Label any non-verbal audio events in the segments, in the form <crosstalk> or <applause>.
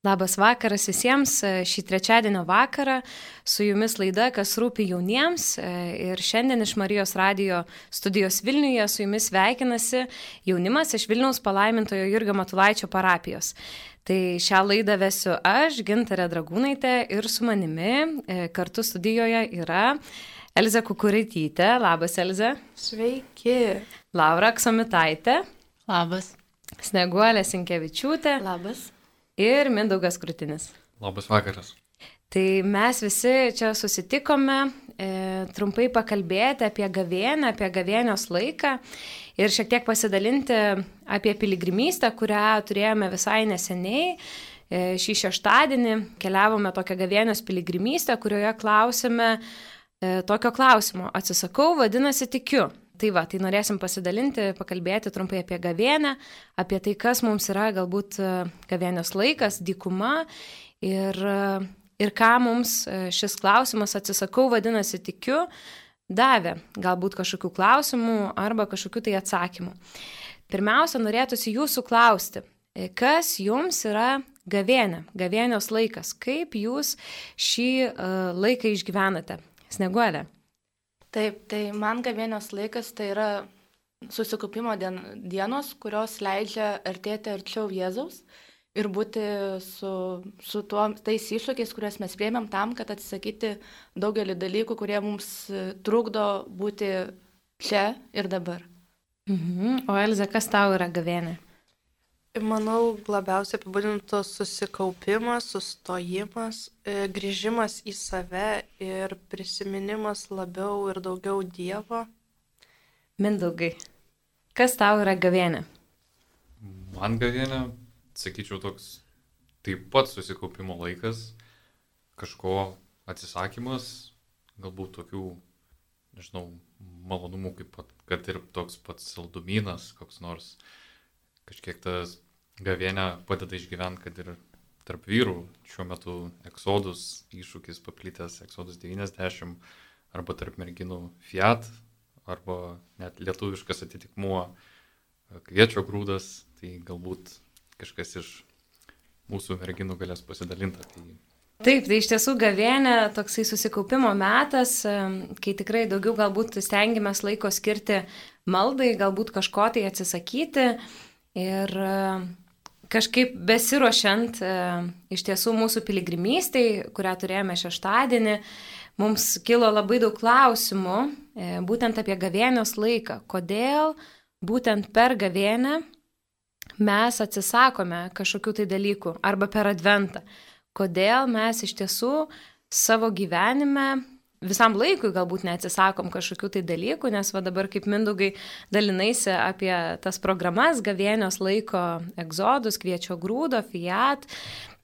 Labas vakaras visiems. Šį trečiadienio vakarą su jumis laida, kas rūpi jauniems. Ir šiandien iš Marijos radio studijos Vilniuje su jumis sveikinasi jaunimas iš Vilniaus palaimintojo Jurgio Matulaičio parapijos. Tai šią laidą vesiu aš, Gintarė Dragūnaitė ir su manimi e, kartu studijoje yra Elze Kukuraitytė. Labas, Elze. Sveiki. Laura Ksomitaitė. Labas. Sneguolė Sinkevičiūtė. Labas ir Mindaugas Krutinis. Labas vakaras. Tai mes visi čia susitikome e, trumpai pakalbėti apie gavėnę, apie gavėnios laiką ir šiek tiek pasidalinti apie piligrimystę, kurią turėjome visai neseniai. E, šį šeštadienį keliavome tokią gavėnios piligrimystę, kurioje klausėme e, tokio klausimo. Atsisakau, vadinasi tikiu. Tai va, tai norėsim pasidalinti, pakalbėti trumpai apie gavėnę, apie tai, kas mums yra galbūt e, gavėnios laikas, dykuma ir, e, ir ką mums e, šis klausimas atsisakau, vadinasi, tikiu, davė. Galbūt kažkokių klausimų arba kažkokių tai atsakymų. Pirmiausia, norėtųsi jūsų klausti, kas jums yra gavėnė, gavėnios laikas, kaip jūs šį laiką išgyvenate? Sneguolė. Taip, tai man gavėnios laikas tai yra susikupimo dien, dienos, kurios leidžia artėti arčiau Jėzaus ir būti su, su tuo, tais iššūkiais, kuriuos mes priemėm tam, kad atsisakyti daugelį dalykų, kurie mums trukdo būti čia ir dabar. Mhm. O Elze, kas tau yra gavėnė? Manau, labiausiai apibūdintų susikaupimas, sustojimas, e, grįžimas į save ir prisiminimas labiau ir daugiau Dievo. Mindaugai, kas tau yra gavienė? Man gavienė, sakyčiau, toks taip pat susikaupimo laikas, kažko atsisakymas, galbūt tokių, nežinau, malonumų, kaip pat, kad ir toks pats saldumynas, koks nors kažkiek tas gavienė padeda išgyventi, kad ir tarp vyrų šiuo metu eksodus iššūkis paplitęs, eksodus 90, arba tarp merginų Fiat, arba net lietuviškas atitikmuo e, kviečio grūdas, tai galbūt kažkas iš mūsų merginų galės pasidalinti. Tai... Taip, tai iš tiesų gavienė toksai susikaupimo metas, e, kai tikrai daugiau galbūt stengiamės laiko skirti maldai, galbūt kažko tai atsisakyti. Ir e, kažkaip besiuošiant e, iš tiesų mūsų piligrimystėj, kurią turėjome šeštadienį, mums kilo labai daug klausimų e, būtent apie gavėnios laiką. Kodėl būtent per gavėnę mes atsisakome kažkokių tai dalykų arba per adventą. Kodėl mes iš tiesų savo gyvenime visam laikui galbūt neatsisakom kažkokių tai dalykų, nes va dabar kaip Mindaugai dalinaisi apie tas programas, gavėnios laiko egzodus, kviečio grūdo, fiat,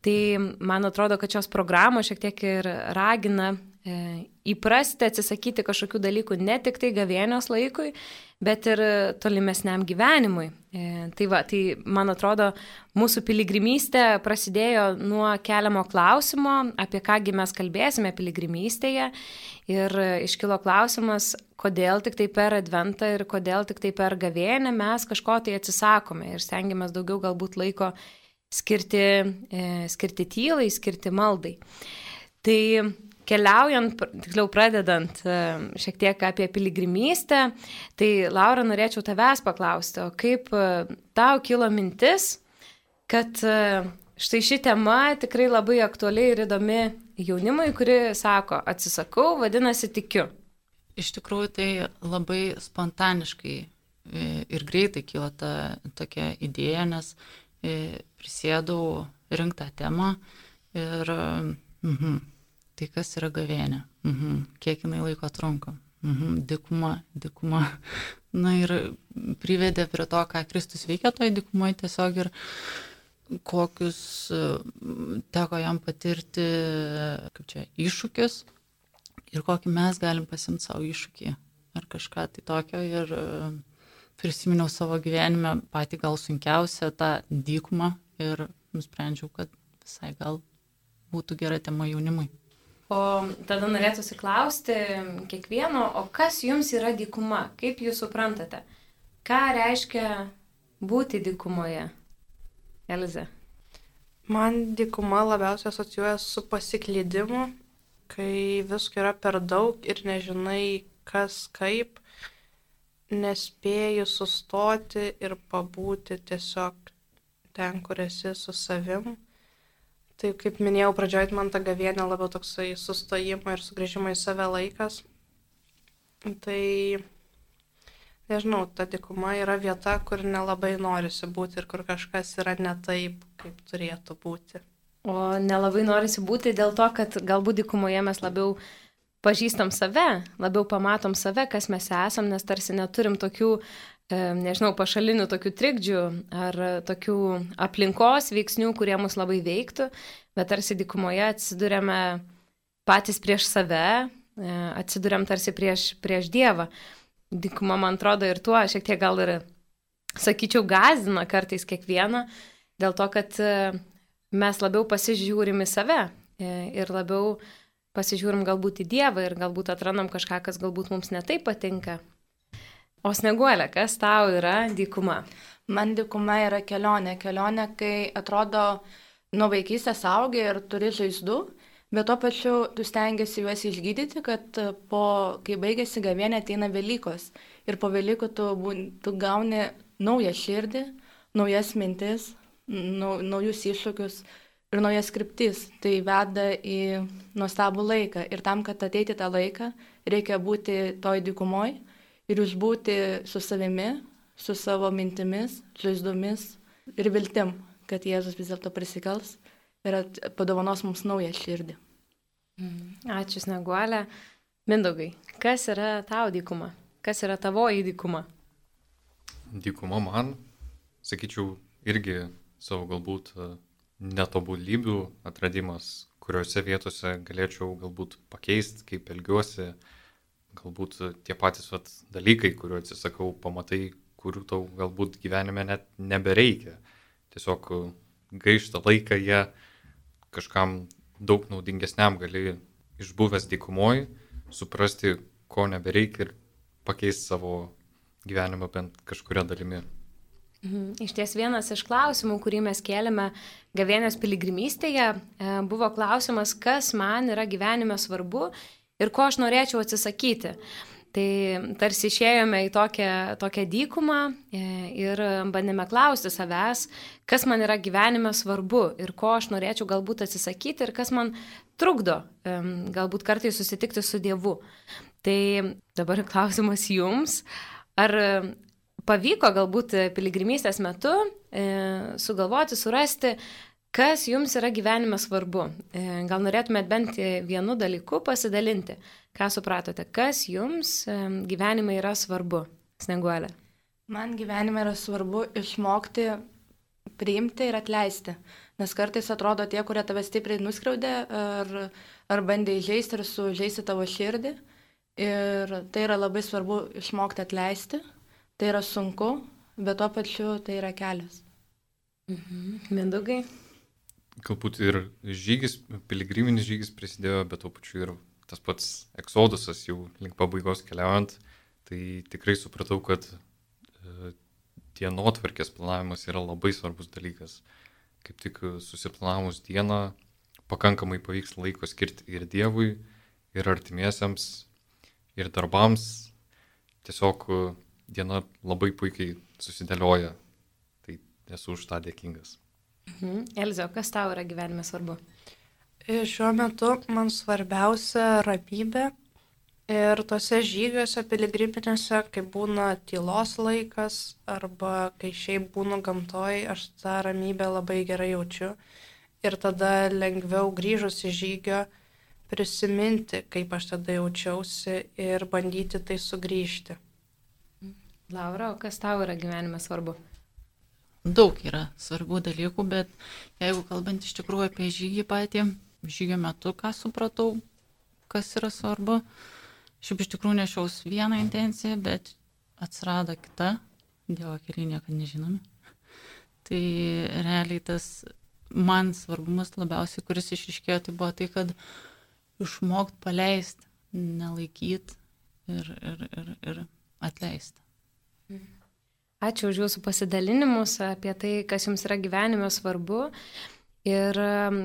tai man atrodo, kad šios programos šiek tiek ir ragina e, įprasti atsisakyti kažkokių dalykų ne tik tai gavėnios laikui, bet ir tolimesniam gyvenimui. E, tai va, tai man atrodo, mūsų piligrimystė prasidėjo nuo keliamo klausimo, apie kągi mes kalbėsime piligrimystėje. Ir iškilo klausimas, kodėl tik tai per adventą ir kodėl tik tai per gavėnę mes kažko tai atsisakome ir stengiamės daugiau galbūt laiko skirti, e, skirti tylai, skirti maldai. Tai Keliaujant, tiksliau pradedant e, šiek tiek apie piligrimystę, tai Laura norėčiau tavęs paklausti, o kaip e, tau kilo mintis, kad e, štai ši tema tikrai labai aktuali ir įdomi jaunimui, kuri sako, atsisakau, vadinasi tikiu. Iš tikrųjų tai labai spontaniškai ir greitai kilo ta tokia idėja, nes prisėdau rinktą temą ir mhm, Tai kas yra gavėnė? Mhm. Kiek jinai laiko trunka? Mhm. Dikuma, dikuma. <laughs> Na ir privedė prie to, ką Kristus veikia toje dikumoje tiesiog ir kokius e, teko jam patirti, kaip čia, iššūkius ir kokį mes galim pasimti savo iššūkį ar kažką tai tokio. Ir e, prisiminiau savo gyvenime patį gal sunkiausią tą dykumą ir nusprendžiau, kad visai gal būtų gera tema jaunimui. O tada norėtųsi klausti kiekvieno, o kas jums yra dykuma? Kaip jūs suprantate? Ką reiškia būti dykumoje? Elize. Man dykuma labiausiai asocijuoja su pasiklydimu, kai visko yra per daug ir nežinai, kas kaip, nespėji sustoti ir pabūti tiesiog ten, kur esi su savim. Tai kaip minėjau pradžioj, man ta gavienė labiau toksai sustojimo ir sugrįžimo į save laikas. Tai nežinau, ta dykuma yra vieta, kur nelabai norisi būti ir kur kažkas yra ne taip, kaip turėtų būti. O nelabai norisi būti dėl to, kad galbūt dykumoje mes labiau pažįstam save, labiau pamatom save, kas mes esam, nes tarsi neturim tokių, e, nežinau, pašalinių tokių trikdžių ar tokių aplinkos veiksnių, kurie mus labai veiktų, bet tarsi dykumoje atsidurėme patys prieš save, e, atsidurėm tarsi prieš, prieš Dievą dykuma, man atrodo, ir tuo šiek tiek gal ir, sakyčiau, gazina kartais kiekvieną, dėl to, kad e, mes labiau pasižiūrim į save e, ir labiau pasižiūrim galbūt į Dievą ir galbūt atrandam kažką, kas galbūt mums netai patinka. O sneguolė, kas tau yra dykuma? Man dykuma yra kelionė. Kelionė, kai atrodo nuo vaikystės augi ir turi žaizdų, bet tuo pačiu tu stengiasi juos išgydyti, kad e, po, kai baigėsi gavienė, ateina Velykos. Ir po Velykų tu, tu gauni naują širdį, naujas mintis, nau, naujus iššūkius ir naujas kryptis. Tai veda į nuostabų laiką. Ir tam, kad ateiti tą laiką, reikia būti toj dykumoj ir išbūti su savimi, su savo mintimis, žaizdomis ir viltim, kad Jėzus vis dėlto prisikels ir padovanos mums naują širdį. Mhm. Ačiū, Sneguolė. Mindaugai, kas yra tau dykuma? Kas yra tavo įdykuma? Dykuma man, sakyčiau, irgi savo galbūt e, netobulybių atradimas, kuriuose vietose galėčiau galbūt pakeisti, kaip elgiuosi, galbūt tie patys vat, dalykai, kuriuo atsisakau, pamatai, kurių tau galbūt gyvenime net nebereikia. Tiesiog gaištą laiką jie kažkam daug naudingesniam gali išbuvęs dykumoje suprasti, ko nebereikia ir pakeisti savo gyvenimą bent kažkuria dalimi. Mhm. Iš ties vienas iš klausimų, kurį mes kėlėme Gavienės piligrimystėje, e, buvo klausimas, kas man yra gyvenime svarbu ir ko aš norėčiau atsisakyti. Tai tarsi išėjome į tokią, tokią dykumą e, ir bandėme klausti savęs, kas man yra gyvenime svarbu ir ko aš norėčiau galbūt atsisakyti ir kas man trukdo galbūt kartais susitikti su Dievu. Tai dabar klausimas jums, ar pavyko galbūt piligrimystės metu e, sugalvoti, surasti Kas jums yra gyvenime svarbu? E, gal norėtumėt bent vienu dalyku pasidalinti? Ką supratote? Kas jums e, gyvenime yra svarbu? Sneguolė. Man gyvenime yra svarbu išmokti priimti ir atleisti. Nes kartais atrodo tie, kurie tave stipriai nuskriaudė ar, ar bandė įžeisti ir sužeisti tavo širdį. Ir tai yra labai svarbu išmokti atleisti. Tai yra sunku, bet tuo pačiu tai yra kelias. Mhm. Mindaugai galbūt ir žygis, piligriminis žygis prisidėjo, bet tuo pačiu ir tas pats eksodusas jau link pabaigos keliaujant, tai tikrai supratau, kad e, dienotvarkės planavimas yra labai svarbus dalykas. Kaip tik susiplanavus dieną, pakankamai pavyks laiko skirti ir Dievui, ir artimiesiems, ir darbams. Tiesiog e, diena labai puikiai susidėlioja. Tai esu už tą dėkingas. Mhm. Elzio, kas tau yra gyvenime svarbu? Šiuo metu man svarbiausia ramybė ir tose žygiuose piligriminėse, kai būna tylos laikas arba kai šiaip būnu gamtoj, aš tą ramybę labai gerai jaučiu. Ir tada lengviau grįžus į žygio prisiminti, kaip aš tada jaučiausi ir bandyti tai sugrįžti. Laura, o kas tau yra gyvenime svarbu? Daug yra svarbių dalykų, bet jeigu kalbant iš tikrųjų apie žygį patį, žygio metu, ką supratau, kas yra svarbu, šiaip iš tikrųjų nešiaus vieną intenciją, bet atsirado kita, Dievo keliai niekada nežinomi. Tai realiai tas man svarbumas labiausiai, kuris išriškėjo, tai buvo tai, kad išmokt paleisti, nelaikyti ir, ir, ir, ir atleisti. Ačiū už Jūsų pasidalinimus apie tai, kas Jums yra gyvenime svarbu. Ir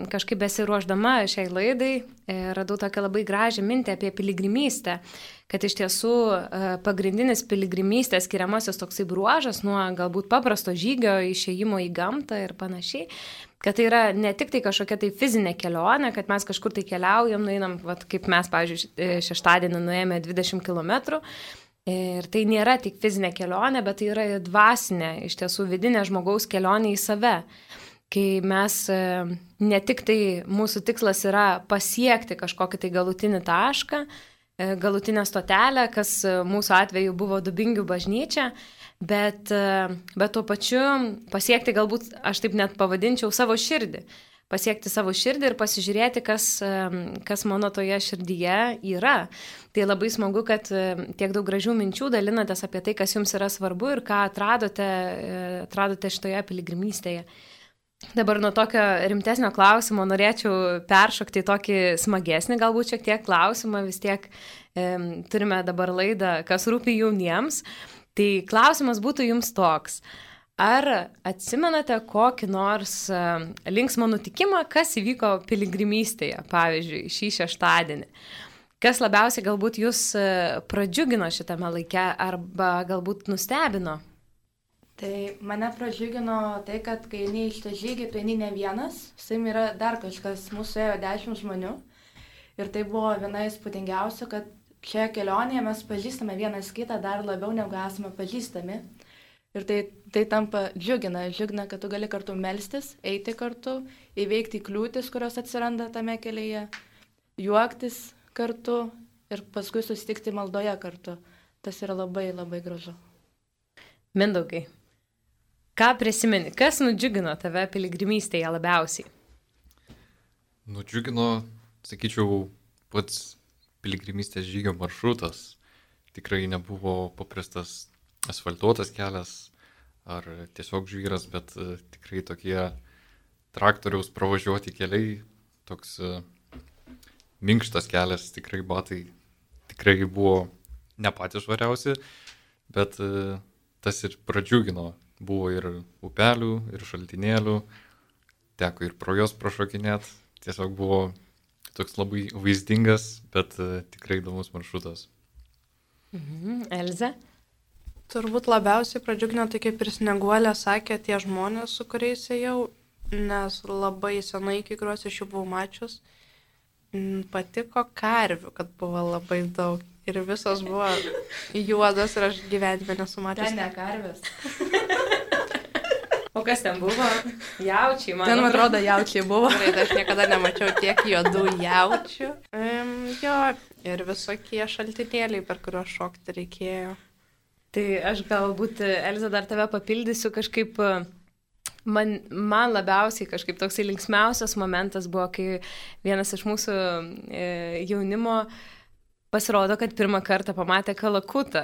kažkaip besiruoždama šiai laidai e, radau tokią labai gražią mintį apie piligrimystę, kad iš tiesų e, pagrindinis piligrimystės skiriamasis toksai bruožas nuo galbūt paprasto žygio išėjimo į gamtą ir panašiai, kad tai yra ne tik tai kažkokia tai fizinė kelionė, kad mes kažkur tai keliaujam, nueinam, vat, kaip mes, pavyzdžiui, šeštadienį nuėjome 20 km. Ir tai nėra tik fizinė kelionė, bet tai yra dvasinė, iš tiesų vidinė žmogaus kelionė į save kai mes e, ne tik tai mūsų tikslas yra pasiekti kažkokį tai galutinį tašką, e, galutinę stotelę, kas e, mūsų atveju buvo Dubingių bažnyčia, bet, bet tuo pačiu pasiekti galbūt, aš taip net pavadinčiau, savo širdį. Pasiekti savo širdį ir pasižiūrėti, kas, kas mano toje širdyje yra. Tai labai smagu, kad tiek daug gražių minčių dalinatės apie tai, kas jums yra svarbu ir ką atradote, atradote šitoje piligrimystėje. Dabar nuo tokio rimtesnio klausimo norėčiau peršokti į tokį smagesnį galbūt šiek tiek klausimą, vis tiek e, turime dabar laidą, kas rūpi jauniems. Tai klausimas būtų jums toks. Ar atsimenate kokį nors e, linksmą nutikimą, kas įvyko piligrimystėje, pavyzdžiui, šį šeštadienį? Kas labiausiai galbūt jūs e, pradžiugino šitame laike arba galbūt nustebino? Tai mane pradžiugino tai, kad kai eini iš tą žygį, tu eini ne vienas, su jim yra dar kažkas, mūsų ėjo dešimt žmonių. Ir tai buvo viena įspūdingiausių, kad šioje kelionėje mes pažįstame vienas kitą dar labiau negu esame pažįstami. Ir tai, tai tampa džiugina, džiugina, kad tu gali kartu melstis, eiti kartu, įveikti kliūtis, kurios atsiranda tame kelyje, juoktis kartu ir paskui susitikti maldoje kartu. Tas yra labai labai gražu. Mindaugai, Ką prisimeni, kas nudžiugino tave piligrimystėje labiausiai? Nudžiugino, sakyčiau, pats piligrimystės žygio maršrutas. Tikrai nebuvo paprastas asfaltuotas kelias ar tiesiog žvyras, bet e, tikrai tokie traktoriaus pravažiuoti keliai, toks e, minkštas kelias, tikrai batai tikrai buvo ne patys švariausi, bet e, tas ir pradžiugino Buvo ir upelių, ir šaltinėlių, teko ir pro juos prašokinėt. Tiesiog buvo toks labai vaizdingas, bet tikrai įdomus maršrutas. Mhm. Elze? Turbūt labiausiai pradžiugino tai, kaip ir sneguolė sakė, tie žmonės, su kuriais ėjau, nes labai senai kai kuriuos iš jų buvau mačius. Patiko karvių, kad buvo labai daug. Ir visos buvo juodos ir aš gyvenime nesu matęs. Ten ne karvės. O kas ten buvo? Jaučiai, man. Ten, man atrodo, jaučiai buvo. Gerai, aš niekada nemačiau tiek juodų jaučių. Um, jo, ir visokie šaltinėliai, per kuriuos šokti reikėjo. Tai aš galbūt, Elza, dar tave papildysiu kažkaip. Man, man labiausiai kažkaip toksai linksmiausias momentas buvo, kai vienas iš mūsų e, jaunimo pasirodo, kad pirmą kartą pamatė kalakutą.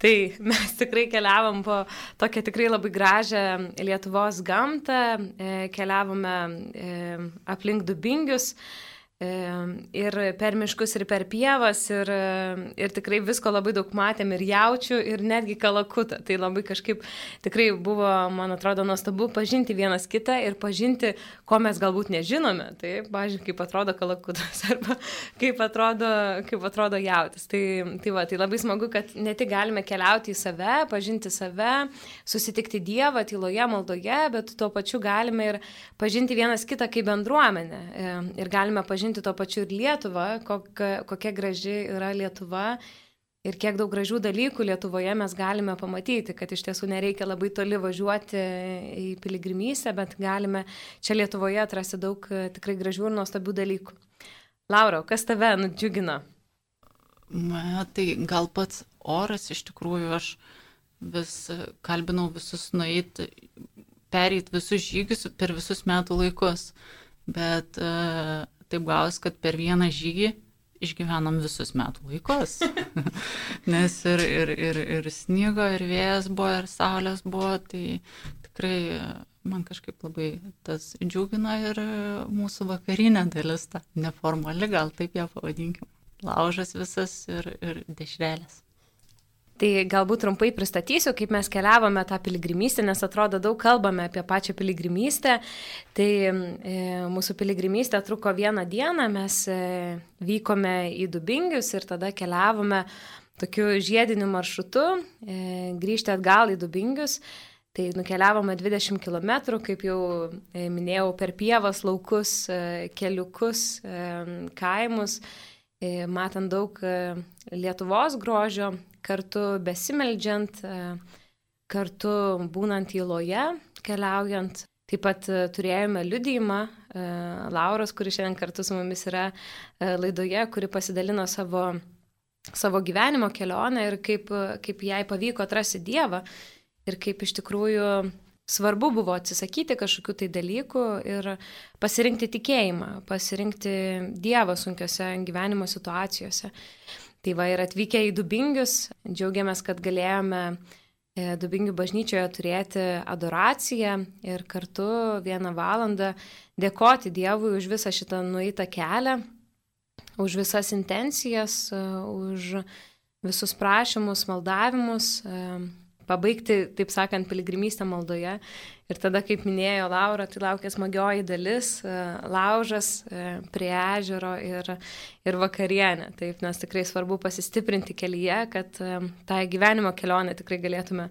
Tai mes tikrai keliavom po tokią tikrai labai gražią Lietuvos gamtą, e, keliavome e, aplink Dubingius ir per miškus, ir per pievas, ir, ir tikrai visko labai daug matėm, ir jaučių, ir netgi kalakutą. Tai labai kažkaip tikrai buvo, man atrodo, nuostabu pažinti vienas kitą ir pažinti, ko mes galbūt nežinome. Tai, pažiūrėjau, kaip atrodo kalakutas <laughs> arba kaip atrodo, kaip atrodo jautis. Tai, tai, va, tai labai smagu, kad ne tik galime keliauti į save, pažinti save, susitikti Dievą tyloje, maldoje, bet tuo pačiu galime ir pažinti vienas kitą kaip bendruomenę. Ir galime pažinti pažinti to pačiu ir Lietuvą, kokia, kokia graži yra Lietuva ir kiek daug gražių dalykų Lietuvoje mes galime pamatyti, kad iš tiesų nereikia labai toli važiuoti į piligrimystę, bet galime čia Lietuvoje atrasti daug tikrai gražių ir nuostabių dalykų. Laura, kas tave nudžiugino? Na, tai gal pats oras iš tikrųjų aš vis kalbinau visus nueiti, pereit visus žygius per visus metų laikus. Bet uh, taip gavos, kad per vieną žygį išgyvenom visus metų laikus. <laughs> Nes ir, ir, ir, ir snygo, ir vėjas buvo, ir saulės buvo, tai tikrai man kažkaip labai tas džiugina ir mūsų vakarinė dalis, ta neformali, gal taip ją pavadinkim. Laužas visas ir, ir dešrelės. Tai galbūt trumpai pristatysiu, kaip mes keliavome tą piligrimystę, nes atrodo daug kalbame apie pačią piligrimystę. Tai e, mūsų piligrimystė truko vieną dieną, mes e, vykome į Dubingius ir tada keliavome tokiu žiediniu maršrutu, e, grįžti atgal į Dubingius. Tai nukeliavome 20 km, kaip jau e, minėjau, per pievas, laukus, e, keliukus, e, kaimus, matant daug Lietuvos grožio, kartu besimeldžiant, e, kartu būnant įloje, keliaujant. Taip pat e, turėjome liudijimą, e, Lauros, kuri šiandien kartu su mumis yra laidoje, kuri pasidalino savo, savo gyvenimo kelionę ir kaip, kaip jai pavyko atrasti Dievą ir kaip iš tikrųjų svarbu buvo atsisakyti kažkokių tai dalykų ir pasirinkti tikėjimą, pasirinkti Dievą sunkiose gyvenimo situacijose. Tai va ir atvykę į Dubingius, džiaugiamės, kad galėjome e, Dubingių bažnyčioje turėti adoraciją ir kartu vieną valandą dėkoti Dievui už visą šitą nueitą kelią, už visas intencijas, e, už visus prašymus, maldavimus, e, pabaigti, taip sakant, piligrimystę maldoje. Ir tada, kaip minėjo Laura, tai laukia smagioji dalis e, - laužas e, prie ežero ir, ir vakarienė. Taip, nes tikrai svarbu pasistiprinti kelyje, kad e, tą gyvenimo kelionę tikrai galėtume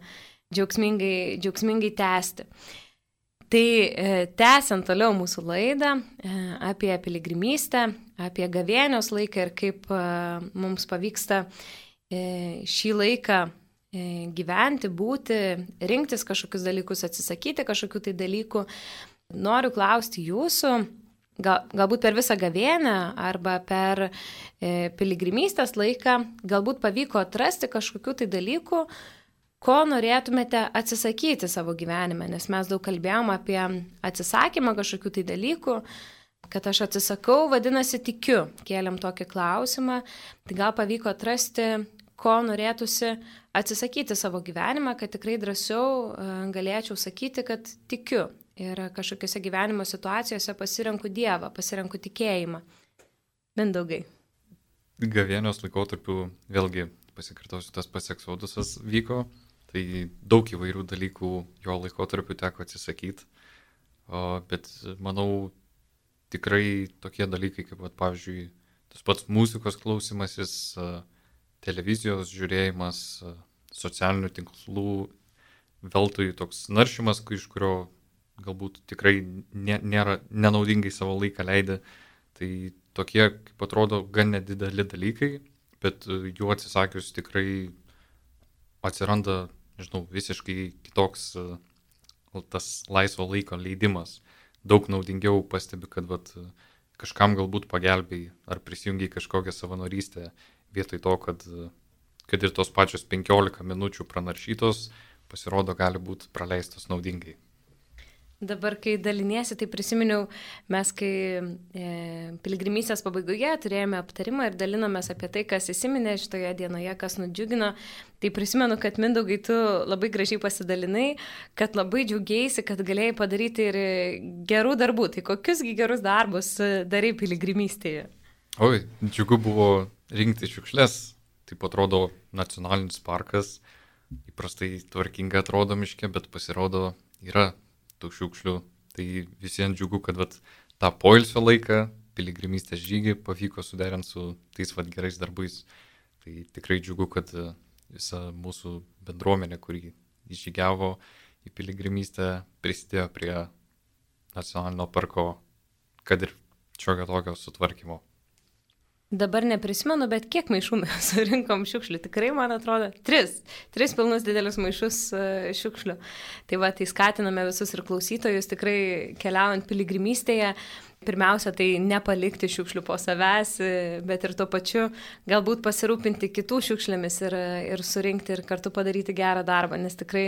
džiaugsmingai, džiaugsmingai tęsti. Tai tęsiant toliau mūsų laidą apie piligrimystę, apie gavėnios laiką ir kaip mums pavyksta šį laiką gyventi, būti, rinktis kažkokius dalykus, atsisakyti kažkokių tai dalykų. Noriu klausti jūsų, gal, galbūt per visą gavėnę arba per e, piligrimystės laiką, galbūt pavyko atrasti kažkokių tai dalykų, ko norėtumėte atsisakyti savo gyvenime, nes mes daug kalbėjom apie atsisakymą kažkokių tai dalykų, kad aš atsisakau, vadinasi, tikiu, kėlėm tokį klausimą, tai gal pavyko atrasti ko norėtųsi atsisakyti savo gyvenimą, kad tikrai drąsiau e, galėčiau sakyti, kad tikiu ir kažkokiose gyvenimo situacijose pasirenku Dievą, pasirenku tikėjimą. Mindaugai. Gavėnios laikotarpiu vėlgi pasikartosiu, tas pasieksaudusas vyko, tai daug įvairių dalykų jo laikotarpiu teko atsisakyti, bet manau tikrai tokie dalykai kaip, at, pavyzdžiui, tas pats muzikos klausimasis, uh, televizijos žiūrėjimas, socialinių tinklų veltui toks naršymas, iš kurio galbūt tikrai nė, nėra nenaudingai savo laiką leidė. Tai tokie, kaip atrodo, gan nedideli dalykai, bet jų atsisakius tikrai atsiranda, nežinau, visiškai kitoks tas laisvo laiko leidimas. Daug naudingiau pastebi, kad vat, kažkam galbūt pagelbėjai ar prisijungiai kažkokią savanorystę vietoj to, kad, kad ir tos pačios 15 minučių pranaršytos pasirodo gali būti praleistos naudingai. Dabar, kai daliniesi, tai prisiminiau, mes kai e, piligrimystės pabaigoje turėjome aptarimą ir dalinomės apie tai, kas įsiminė šitoje dienoje, kas nudžiugino. Tai prisimenu, kad Mindaugai tu labai gražiai pasidalinai, kad labai džiaugiaisi, kad galėjai padaryti ir gerų darbų. Tai kokiusgi gerus darbus darai piligrimystėje? Oi, džiugu buvo rinkti šiukšlės. Taip atrodo nacionalinis parkas, įprastai tvarkingai atrodo miške, bet pasirodo yra tų šiukšlių. Tai visiems džiugu, kad vat, tą poilsio laiką, piligrimystės žygį pavyko suderinti su tais vat gerais darbais. Tai tikrai džiugu, kad visa mūsų bendruomenė, kuri išžygiavo į piligrimystę, prisidėjo prie nacionalinio parko, kad ir šiokio tokio sutvarkymo. Dabar neprisimenu, bet kiek maišų mes <laughs> surinkom šiukšlių. Tikrai, man atrodo, tris. Tris pilnus didelius maišus e, šiukšlių. Tai va, tai skatiname visus ir klausytojus tikrai keliaujant piligrimystėje. Pirmiausia, tai nepalikti šiukšlių po savęs, e, bet ir tuo pačiu galbūt pasirūpinti kitų šiukšlėmis ir, ir surinkti ir kartu padaryti gerą darbą, nes tikrai,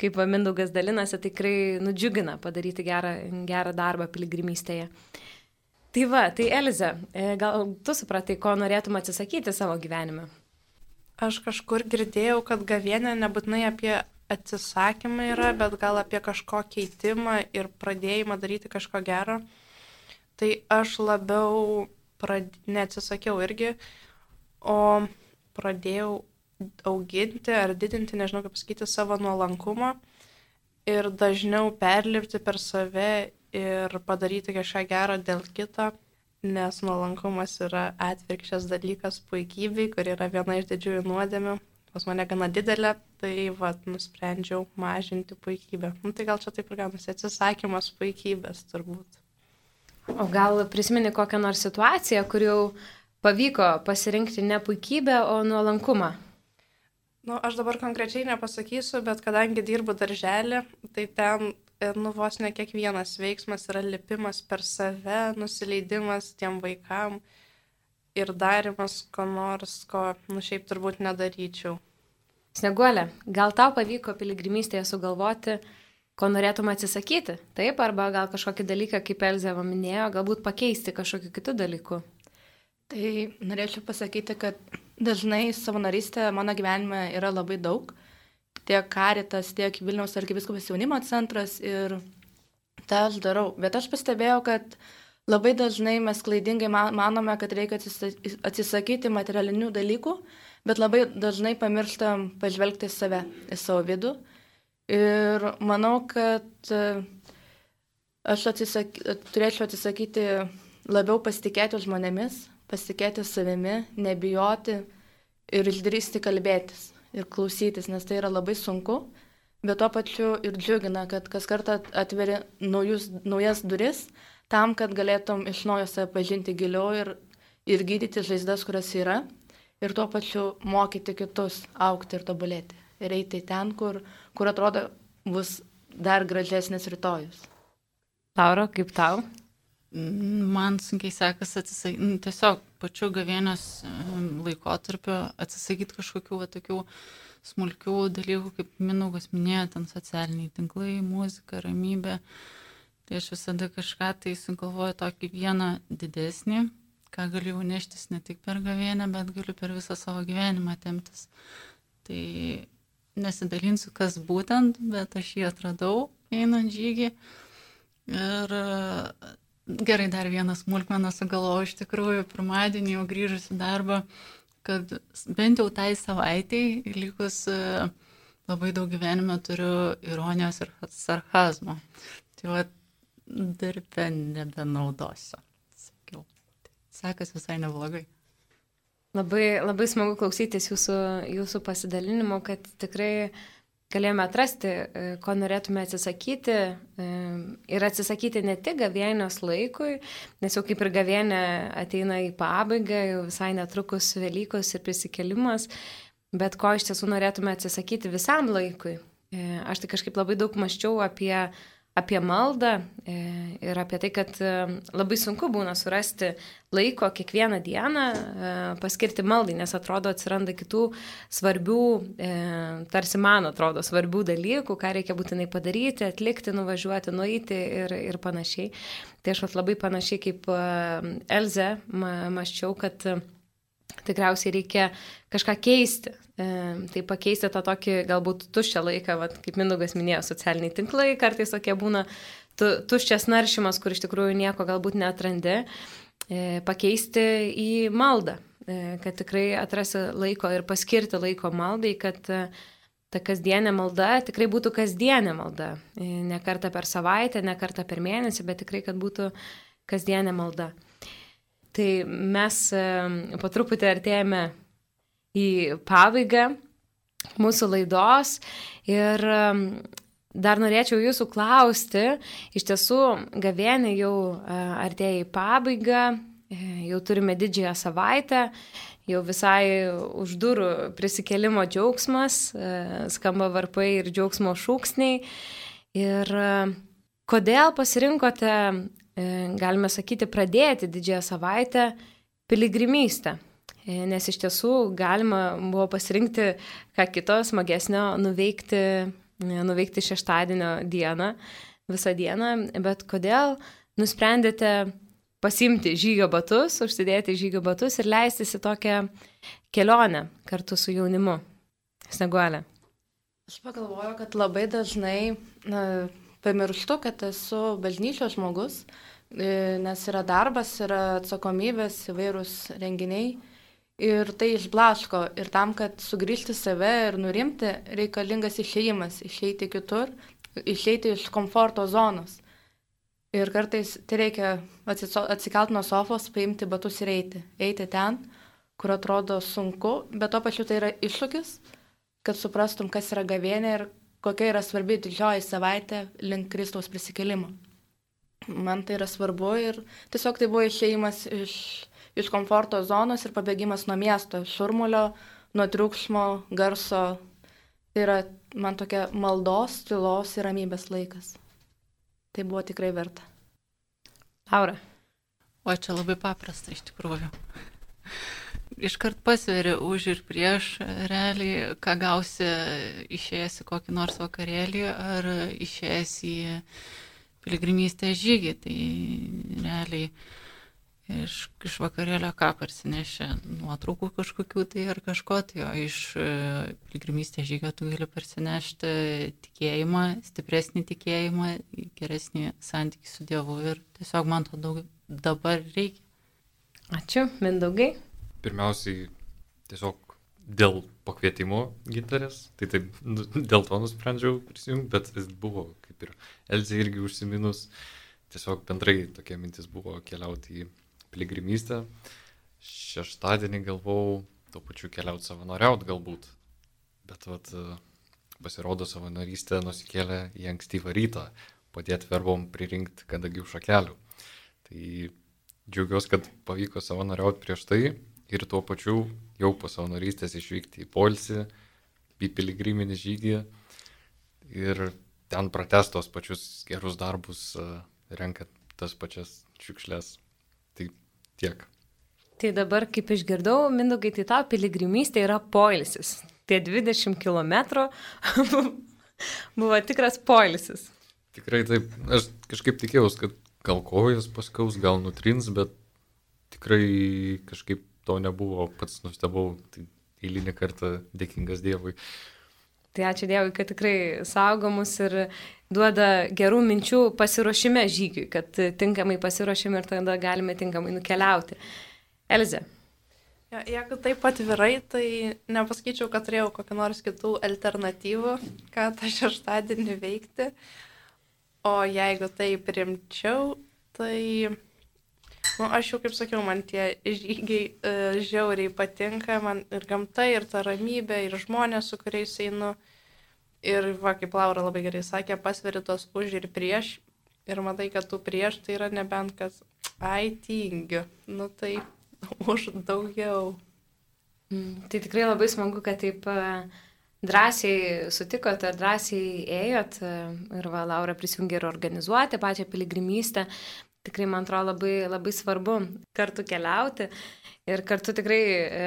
kaip Mindaugas dalinasi, tikrai nudžiugina padaryti gerą, gerą darbą piligrimystėje. Tai va, tai Eliza, e, gal tu supratai, ko norėtum atsisakyti savo gyvenime? Aš kažkur girdėjau, kad gavienė nebūtinai apie atsisakymą yra, bet gal apie kažko keitimą ir pradėjimą daryti kažko gero. Tai aš labiau prad... neatsisakiau irgi, o pradėjau auginti ar didinti, nežinau kaip pasakyti, savo nuolankumą ir dažniau perlipti per save ir padaryti kažką gero dėl kito, nes nuolankumas yra atvirkščias dalykas puikybei, kur yra viena iš didžiųjų nuodėmių. Pas mane gana didelė, tai vad nusprendžiau mažinti puikybę. Nu, tai gal čia taip ir gaunasi atsisakymas puikybės turbūt. O gal prisimeni kokią nors situaciją, kur jau pavyko pasirinkti ne puikybę, o nuolankumą? Nu, aš dabar konkrečiai nepasakysiu, bet kadangi dirbu darželį, tai ten, nu, vos ne kiekvienas veiksmas yra lipimas per save, nusileidimas tiem vaikam ir darimas ko nors, ko, nu, šiaip turbūt nedaryčiau. Sneguolė, gal tau pavyko piligrimystėje sugalvoti, ko norėtum atsisakyti? Taip, arba gal kažkokį dalyką, kaip Elzeva minėjo, galbūt pakeisti kažkokiu kitu dalyku? Tai norėčiau pasakyti, kad dažnai savanorystė mano gyvenime yra labai daug. Tiek Karitas, tiek Vilniaus arkiviskupės jaunimo centras ir tą aš darau. Bet aš pastebėjau, kad labai dažnai mes klaidingai manome, kad reikia atsisakyti materialinių dalykų, bet labai dažnai pamirštam pažvelgti į save, į savo vidų. Ir manau, kad e, aš atsisaky, turėčiau atsisakyti labiau pasitikėti žmonėmis, pasitikėti savimi, nebijoti ir išdrysti kalbėtis ir klausytis, nes tai yra labai sunku, bet tuo pačiu ir džiugina, kad kas kartą atveri naujus, naujas duris tam, kad galėtum iš naujo save pažinti giliau ir, ir gydyti žaizdas, kurias yra, ir tuo pačiu mokyti kitus aukti ir tobulėti. Ir eiti ten, kur, kur atrodo bus dar gražesnis rytojus. Laura, kaip tau? Man sunkiai sekasi atsisakyti, nu, tiesiog pačiu gavienės laikotarpiu atsisakyti kažkokių va, tokių smulkių dalykų, kaip Minaugas minėjo, ten socialiniai tinklai, muzika, ramybė. Tai aš visada kažką tai sugalvoju tokį vieną didesnį, ką galiu neštis ne tik per gavienę, bet galiu per visą savo gyvenimą temtis. Tai nesidalinsiu, kas būtent, bet aš jį atradau einant žygį. Ir Gerai, dar vieną smulkmeną sugalvojau iš tikrųjų, pirmadienį jau grįžus į darbą, kad bent jau tai savaitėjai, likus e, labai daug gyvenime turiu ironijos ir sarkazmo. Tai va, darbę nebenaudosiu. Sakiau. Sekas visai neblogai. Labai, labai smagu klausytis jūsų, jūsų pasidalinimo, kad tikrai uh, galėjome atrasti, e, ko norėtume atsisakyti e, ir atsisakyti ne tik gavienios laikui, nes jau kaip ir gavienė ateina į pabaigą, jau visai netrukus Velykos ir prisikelimas, bet ko iš tiesų norėtume atsisakyti visam laikui. E, aš tai kažkaip labai daug maščiau apie apie maldą e, ir apie tai, kad e, labai sunku būna surasti laiko kiekvieną dieną e, paskirti maldai, nes atrodo atsiranda kitų svarbių, tarsi man atrodo, svarbių dalykų, ką reikia būtinai padaryti, atlikti, nuvažiuoti, nueiti ir, ir panašiai. Tai aš labai panašiai kaip Elze maščiau, kad tikriausiai reikia kažką keisti. E, tai pakeisti tą tokį galbūt tuščią laiką, vat, kaip Minugas minėjo, socialiniai tinklai kartais tokie būna tu, tuščias naršymas, kur iš tikrųjų nieko galbūt netrandi, e, pakeisti į maldą, e, kad tikrai atrasi laiko ir paskirti laiko maldai, kad e, ta kasdienė malda tikrai būtų kasdienė malda. E, ne kartą per savaitę, ne kartą per mėnesį, bet tikrai, kad būtų kasdienė malda. Tai mes po truputį artėjame į pabaigą mūsų laidos ir dar norėčiau jūsų klausti, iš tiesų gavėnė jau e, artėja į pabaigą, e, jau turime didžiąją savaitę, jau visai už durų prisikelimo džiaugsmas, e, skamba varpai ir džiaugsmo šūksniai. Ir kodėl pasirinkote galime sakyti, pradėti didžiąją savaitę piligrimystę. E, nes iš tiesų galima buvo pasirinkti ką kito smagesnio nuveikti, e, nuveikti šeštadienio dieną, visą dieną, bet kodėl nusprendėte pasimti žygio batus, užsidėti žygio batus ir leistis į tokią kelionę kartu su jaunimu. Sneguolė. Aš pagalvoju, kad labai dažnai na, pamirštu, kad esu bažnyčios žmogus, E, nes yra darbas, yra atsakomybės, įvairūs renginiai. ir tai išblaško. Ir tam, kad sugrįžti save ir nurimti, reikalingas išėjimas, išeiti kitur, išeiti iš komforto zonos. Ir kartais tai reikia atsikelti nuo sofos, paimti batus ir eiti. Eiti ten, kur atrodo sunku, bet to pačiu tai yra iššūkis, kad suprastum, kas yra gavienė ir kokia yra svarbi didžioji savaitė link Kristaus prisikelimo. Man tai yra svarbu ir tiesiog tai buvo išėjimas iš iš komforto zonos ir pabėgimas nuo miesto, šurmulio, nuo triukšmo, garso. Tai yra man tokia maldos, tylos ir ramybės laikas. Tai buvo tikrai verta. Laura. O čia labai paprasta iš tikrųjų. Iškart pasveri už ir prieš realiai, ką gausi išėjęs į kokį nors vakarėlį ar išėjęs į piligrimystę žygį. Tai realiai iš, iš vakarėlio ką parsinešė, nuotraukų kažkokių tai ar kažko, tai jo iš e, piligrimystės žygio tu gali parsinešti tikėjimą, stipresnį tikėjimą, geresnį santykį su Dievu ir tiesiog man to daug dabar reikia. Ačiū, Mindaugai. Pirmiausiai, tiesiog dėl pakvietimo gintarės, tai taip nu, <laughs> dėl to nusprendžiau prisijungti, bet jis buvo, kaip ir Elzė irgi užsiminus, tiesiog bendrai tokia mintis buvo keliauti į piligrimystę. Šeštadienį galvau tuo pačiu keliauti savanoriauti galbūt. Bet vat, pasirodo savanorystė nusikėlė į ankstyvą rytą, padėti verbom pririnkti kadagių šakelių. Tai džiaugiuosi, kad pavyko savanoriauti prieš tai ir tuo pačiu jau po savanorystės išvykti į Polsį, į piligriminį žygį ir ten pratestos pačius gerus darbus, renkant tas pačias šiukšlės Tai tiek. Tai dabar, kaip išgirdau, Mindaugai, tai tau piligrimystė yra poilsis. Tie 20 km <laughs> buvo tikras poilsis. Tikrai taip. Aš kažkaip tikėjausi, kad gal kojas paskaus, gal nutrins, bet tikrai kažkaip to nebuvo. Pats nustebau. Tai eilinį kartą dėkingas Dievui. Tai ačiū Dievui, kad tikrai saugomus ir duoda gerų minčių pasiruošime žygiui, kad tinkamai pasiruošime ir tada galime tinkamai nukeliauti. Elze. Ja, jeigu taip atvirai, tai nepasakyčiau, kad turėjau kokią nors kitų alternatyvų, ką tą šeštadienį veikti. O jeigu tai primčiau, tai, nu, aš jau kaip sakiau, man tie žygiai uh, žiauriai patinka, man ir gamta, ir ta ramybė, ir žmonės, su kuriais einu. Ir, va, kaip Laura labai gerai sakė, pasveri tos už ir prieš. Ir matai, kad tu prieš tai yra nebent kas, ai, tingiu. Nu tai <laughs> už daugiau. Mm, tai tikrai labai smagu, kad taip e, drąsiai sutikote, drąsiai ėjot e, ir va, Laura prisijungė ir organizuoti pačią piligrimystę. Tikrai man atrodo labai, labai svarbu kartu keliauti ir kartu tikrai e,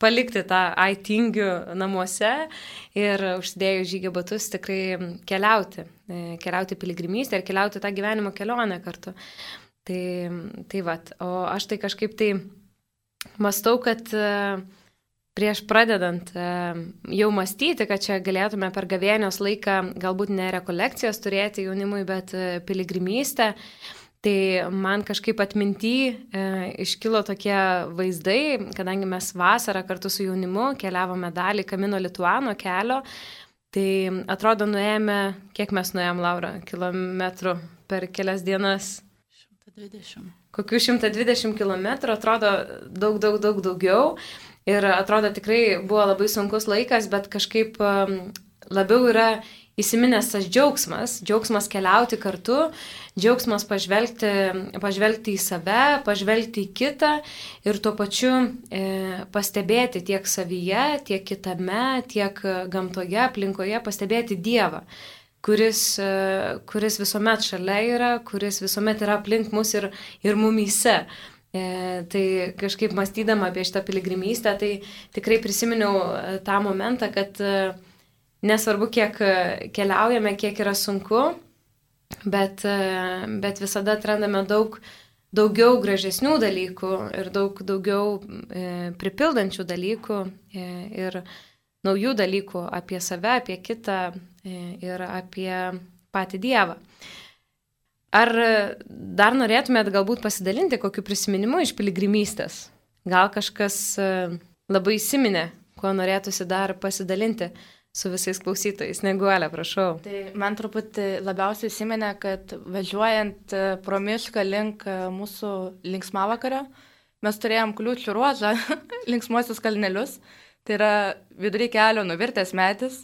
palikti tą aitingių namuose ir užsidėjus žygio batus tikrai keliauti, e, keliauti piligrimystę ir keliauti tą gyvenimo kelionę kartu. Tai, tai vad, o aš tai kažkaip tai mastau, kad e, prieš pradedant e, jau mąstyti, kad čia galėtume per gavėnios laiką galbūt ne rekolekcijas turėti jaunimui, bet e, piligrimystę. Tai man kažkaip atminty e, iškilo tokie vaizdai, kadangi mes vasarą kartu su jaunimu keliavome dalį Kamino Lituano kelio, tai atrodo nuėjome, kiek mes nuėjom, Laura, kilometrų per kelias dienas. 120. Kokių 120 km, atrodo daug, daug, daug daugiau. Ir atrodo tikrai buvo labai sunkus laikas, bet kažkaip labiau yra įsiminęs tas džiaugsmas, džiaugsmas keliauti kartu, džiaugsmas pažvelgti, pažvelgti į save, pažvelgti į kitą ir tuo pačiu e, pastebėti tiek savyje, tiek kitame, tiek gamtoje, aplinkoje, pastebėti Dievą. Kuris, e, kuris visuomet šalia yra, kuris visuomet yra aplink mus ir, ir mumyse. E, tai kažkaip mąstydama apie šitą piligrimystę, tai tikrai prisiminiau e, tą momentą, kad e, nesvarbu, kiek e, keliaujame, kiek yra sunku, bet, e, bet visada atrandame daug daugiau gražesnių dalykų ir daug daugiau e, pripildančių dalykų e, ir naujų dalykų apie save, apie kitą e, ir apie patį Dievą. Ar dar norėtumėt galbūt pasidalinti kokiu prisiminimu iš piligrimystės? gal kažkas e, labai įsiminė, kuo norėtųsi dar pasidalinti su visais klausytojais. Neguolė, prašau. Tai man truputį labiausiai įsiminė, kad važiuojant e, pro mišką link e, mūsų linksmavakario, mes turėjom kliūčių ruožą, <laughs> linksmuosius kalnelius. Tai yra vidury kelio nuvirtęs metis.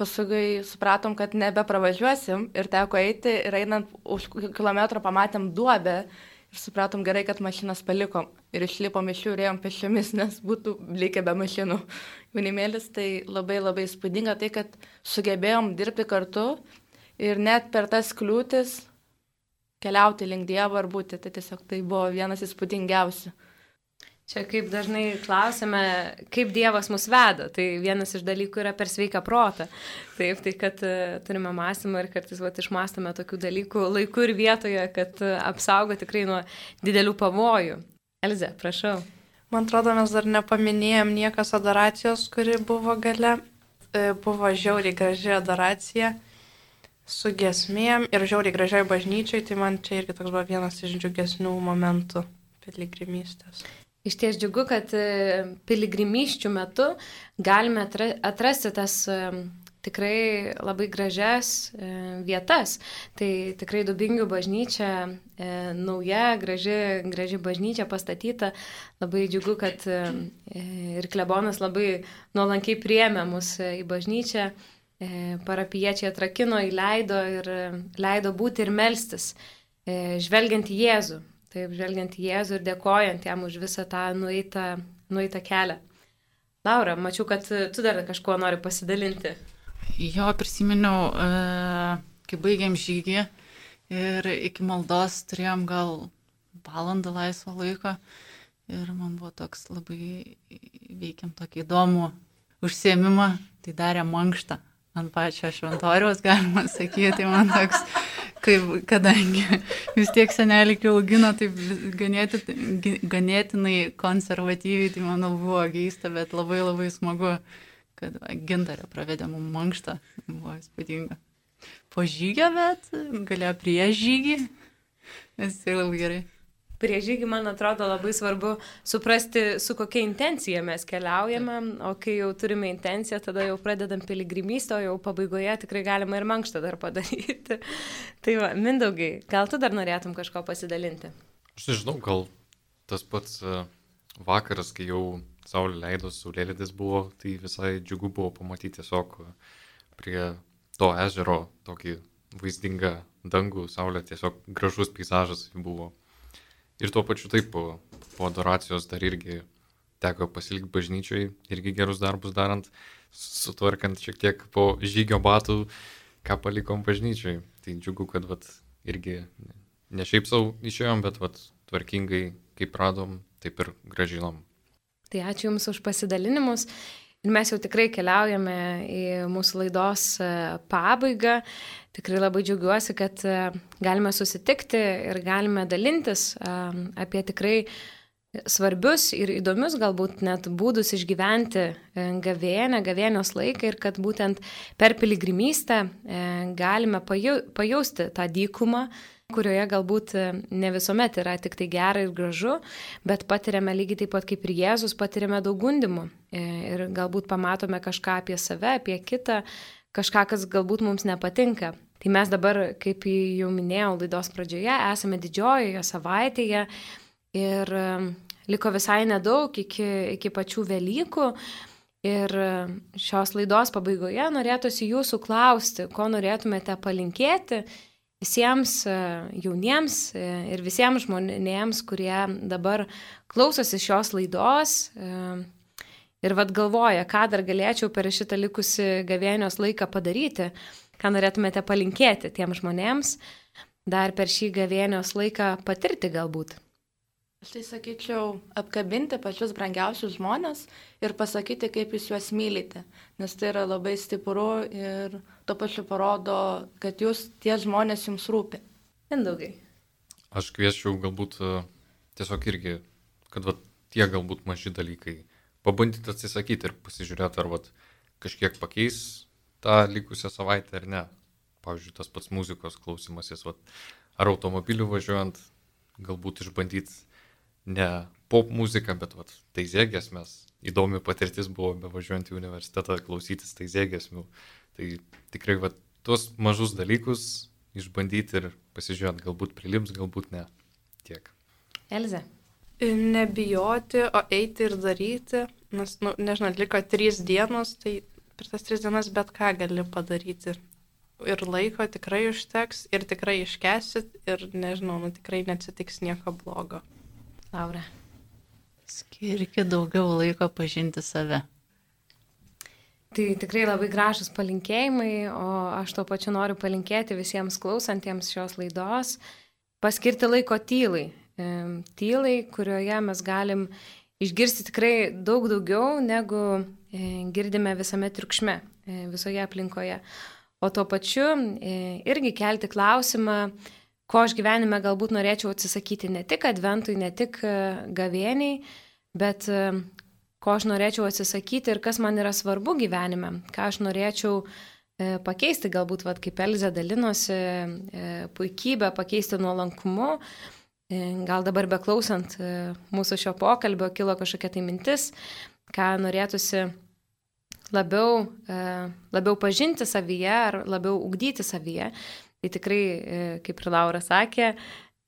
Paskui supratom, kad nebepravažiuosim ir teko eiti ir einant už kilometro pamatėm duobę ir supratom gerai, kad mašinas palikom ir išlipom iš jų ir ėjom pešiomis, <laughs> nes būtų likę be mašinų. Jaunimėlis tai labai labai spūdinga tai, kad sugebėjom dirbti kartu ir net per tas kliūtis keliauti link Dievo ar būti, tai tiesiog tai buvo vienas įspūdingiausių. Čia kaip dažnai klausime, kaip Dievas mus veda, tai vienas iš dalykų yra per sveiką protą. Taip, tai kad uh, turime mąstymą ir kartais vat, išmastome tokių dalykų laiku ir vietoje, kad uh, apsaugo tikrai nuo didelių pavojų. Elze, prašau. Man atrodo, mes dar nepaminėjom niekas adoracijos, kuri buvo gale. E, buvo žiauriai graži adoracija su gesmėm ir žiauriai gražiai bažnyčiai, tai man čia irgi toks buvo vienas iš džiugesnių momentų piligrimystės. Iš ties džiugu, kad e, piligrimyščių metu galime atrasti tas e, tikrai labai gražias e, vietas. Tai tikrai Dubingių bažnyčia, nauja, graži, graži bažnyčia pastatyta. Labai džiugu, kad ir klebonas labai nuolankiai priemė mus į bažnyčią. Parapiečiai atrakino, įleido ir leido būti ir melstis, žvelgiant į Jėzų. Taip, žvelgiant į Jėzų ir dėkojant jam už visą tą nueitą, nueitą kelią. Laura, mačiau, kad tu dar kažkuo nori pasidalinti. Jo, prisiminiau, e, kai baigėm žygį ir iki maldos turėjom gal valandą laisvo laiko ir man buvo toks labai veikiam tokį įdomų užsiemimą, tai darė mankštą ant pačio šventoriaus, galima sakyti, tai man toks kaip, kadangi vis tiek senelį augino, tai ganėti, ganėtinai konservatyviai, tai manau buvo keista, bet labai labai smagu, kad gintarė pravedė mums mankštą, buvo įspūdinga. Po žygio, bet galėjo prieš žygį, nes tai labai gerai prieš žygį, man atrodo, labai svarbu suprasti, su kokia intencija mes keliaujame, o kai jau turime intenciją, tada jau pradedam piligrimystę, o jau pabaigoje tikrai galima ir mankštą dar padaryti. <laughs> tai va, Mindaugai, gal tu dar norėtum kažko pasidalinti? Aš nežinau, gal tas pats e, vakaras, kai jau saulė leido, saulėlydis buvo, tai visai džiugu buvo pamatyti tiesiog prie to ežero tokį vaizdingą dangų, saulė tiesiog gražus peizažas buvo. Ir tuo pačiu taip, po, po adoracijos dar irgi teko pasilikti bažnyčiai, irgi gerus darbus darant, sutvarkant šiek tiek po žygio batų, ką palikom bažnyčiai. Tai džiugu, kad vat, irgi ne šiaip savo išėjom, bet vat, tvarkingai, kaip radom, taip ir gražinom. Tai ačiū Jums už pasidalinimus. Ir mes jau tikrai keliaujame į mūsų laidos e, pabaigą. Tikrai labai džiaugiuosi, kad e, galime susitikti ir galime dalintis e, apie tikrai svarbius ir įdomius galbūt net būdus išgyventi gavėnę, gavėnios laiką ir kad būtent per piligrimystę galime pajausti tą dykumą, kurioje galbūt e, ne visuomet yra tik tai gera ir gražu, bet patiriame lygiai taip pat kaip ir Jėzus, patiriame daug gundimų e, ir galbūt pamatome kažką apie save, apie kitą, kažką, kas galbūt mums nepatinka. Tai mes dabar, kaip jau minėjau laidos pradžioje, esame didžiojoje savaitėje ir e, liko visai nedaug iki, iki pačių Velykų. Ir šios laidos pabaigoje norėtųsi jūsų klausti, ko norėtumėte palinkėti visiems e, jauniems e, ir visiems žmonėms, kurie dabar klausosi šios laidos e, ir vad galvoja, ką dar galėčiau per šitą likusi gavėnios laiką padaryti, ką norėtumėte palinkėti tiems žmonėms, dar per šį gavėnios laiką patirti galbūt. Aš tai sakyčiau, apkabinti pačius brangiausius žmonės ir pasakyti, kaip jūs juos mylite, nes tai yra labai stipru ir to pačiu parodo, kad jūs tie žmonės jums rūpi. Mindaugai. Aš kvieščiau galbūt e, tiesiog irgi, kad va, tie galbūt maži dalykai, pabandyti atsisakyti ir pasižiūrėti, ar va, kažkiek pakeis tą likusią savaitę ar ne. Pavyzdžiui, tas pats muzikos klausimasis, va, ar automobiliu važiuojant, galbūt išbandyti ne pop muzika, bet vat, tai zėgės mes, įdomi patirtis buvo bevažiuojant į universitetą klausytis tai zėgėsmių. Tai tikrai vat, tuos mažus dalykus išbandyti ir pasižiūrėti, galbūt prilims, galbūt ne. Tiek. Elze. Nebijoti, o eiti ir daryti, nes, nu, nežinau, liko trys dienos, tai per tas tris dienas bet ką gali padaryti. Ir laiko tikrai užteks, ir tikrai iškesit, ir nežinau, nu, tikrai neatsitiks nieko blogo. Laura. Skirkit daugiau laiko pažinti save. Tai tikrai labai gražus palinkėjimai, o aš tuo pačiu noriu palinkėti visiems klausantiems šios laidos, paskirti laiko tylai. Tylai, kurioje mes galim išgirsti tikrai daug daugiau, negu e, girdime visame triukšme, e, visoje aplinkoje. O tuo pačiu e, irgi kelti klausimą, ko aš gyvenime galbūt norėčiau atsisakyti ne tik adventui, ne tik gavėniai, bet ko aš norėčiau atsisakyti ir kas man yra svarbu gyvenime, ką aš norėčiau e, pakeisti, galbūt, vat, kaip Elzė dalinosi, e, puikybę pakeisti nuolankumu. E, gal dabar beklausant mūsų šio pokalbio kilo kažkokia tai mintis, ką norėtųsi labiau, labiau pažinti savyje ar labiau ugdyti savyje. Tai tikrai, kaip ir Laura sakė,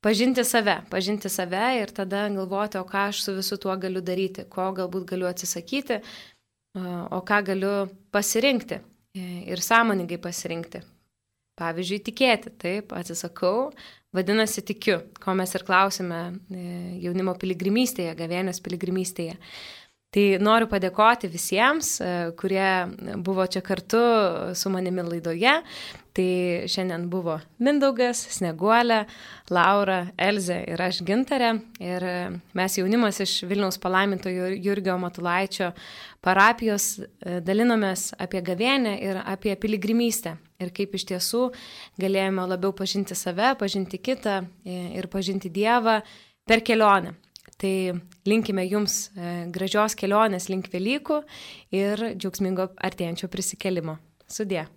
pažinti save, pažinti save ir tada galvoti, o ką aš su visu tuo galiu daryti, ko galbūt galiu atsisakyti, o ką galiu pasirinkti ir sąmoningai pasirinkti. Pavyzdžiui, tikėti, taip, atsisakau, vadinasi, tikiu, ko mes ir klausime e, jaunimo piligrimystėje, gavėnės piligrimystėje. Tai noriu padėkoti visiems, e, kurie buvo čia kartu su manimi laidoje. Tai šiandien buvo Mindaugas, Sneguolė, Laura, Elze ir aš Gintarė. Ir e, mes jaunimas iš Vilniaus palaimintojo Jurgio Matulaičio parapijos e, dalinomės apie gavienę ir apie piligrimystę. Ir kaip iš tiesų galėjome labiau pažinti save, pažinti kitą ir pažinti Dievą per kelionę. Tai linkime jums e, gražios kelionės link Velykų ir džiaugsmingo artėjančio prisikelimo. Sudė.